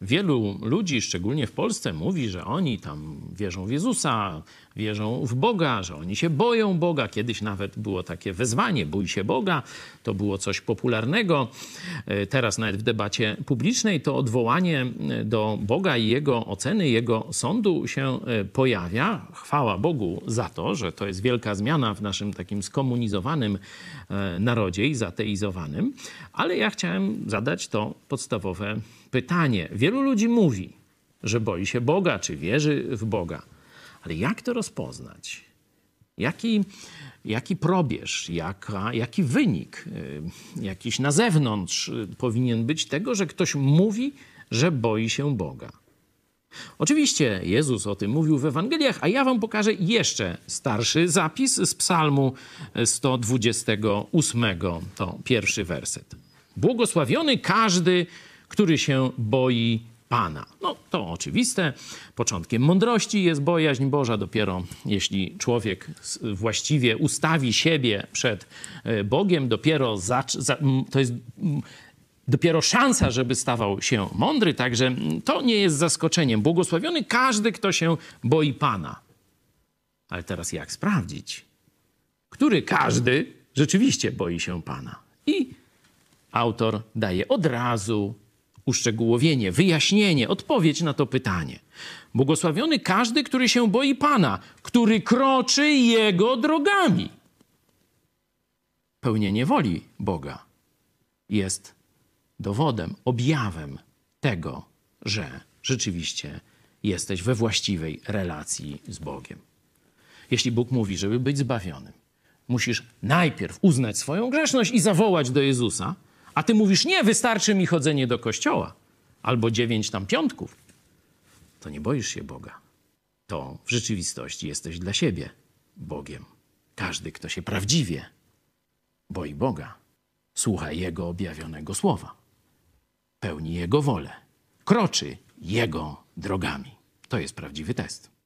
Wielu ludzi, szczególnie w Polsce, mówi, że oni tam wierzą w Jezusa, wierzą w Boga, że oni się boją Boga. Kiedyś nawet było takie wezwanie: bój się Boga. To było coś popularnego. E, Teraz, nawet w debacie publicznej, to odwołanie e, do Boga i jego oceny, jego sądu się e, pojawia. Chwała Bogu za to, że to jest wielka zmiana w naszym takim skomunizowanym narodzie i zateizowanym. Ale ja chciałem zadać to podstawowe pytanie. Ludzi mówi, że boi się Boga, czy wierzy w Boga. Ale jak to rozpoznać? Jaki, jaki probierz, jaka, jaki wynik, y, jakiś na zewnątrz y, powinien być tego, że ktoś mówi, że boi się Boga? Oczywiście Jezus o tym mówił w Ewangeliach, a ja wam pokażę jeszcze starszy zapis z Psalmu 128, to pierwszy werset. Błogosławiony każdy, który się boi Pana. No to oczywiste. Początkiem mądrości jest bojaźń Boża. Dopiero jeśli człowiek właściwie ustawi siebie przed e, Bogiem, dopiero to jest dopiero szansa, żeby stawał się mądry. Także to nie jest zaskoczeniem. Błogosławiony każdy, kto się boi Pana. Ale teraz jak sprawdzić? Który każdy rzeczywiście boi się Pana? I autor daje od razu uszczegółowienie, wyjaśnienie, odpowiedź na to pytanie. Błogosławiony każdy, który się boi Pana, który kroczy Jego drogami. Pełnienie woli Boga jest dowodem, objawem tego, że rzeczywiście jesteś we właściwej relacji z Bogiem. Jeśli Bóg mówi, żeby być zbawionym, musisz najpierw uznać swoją grzeszność i zawołać do Jezusa, a ty mówisz, nie, wystarczy mi chodzenie do kościoła albo dziewięć tam piątków, to nie boisz się Boga. To w rzeczywistości jesteś dla siebie Bogiem. Każdy, kto się prawdziwie boi Boga, słucha Jego objawionego słowa, pełni Jego wolę, kroczy Jego drogami. To jest prawdziwy test.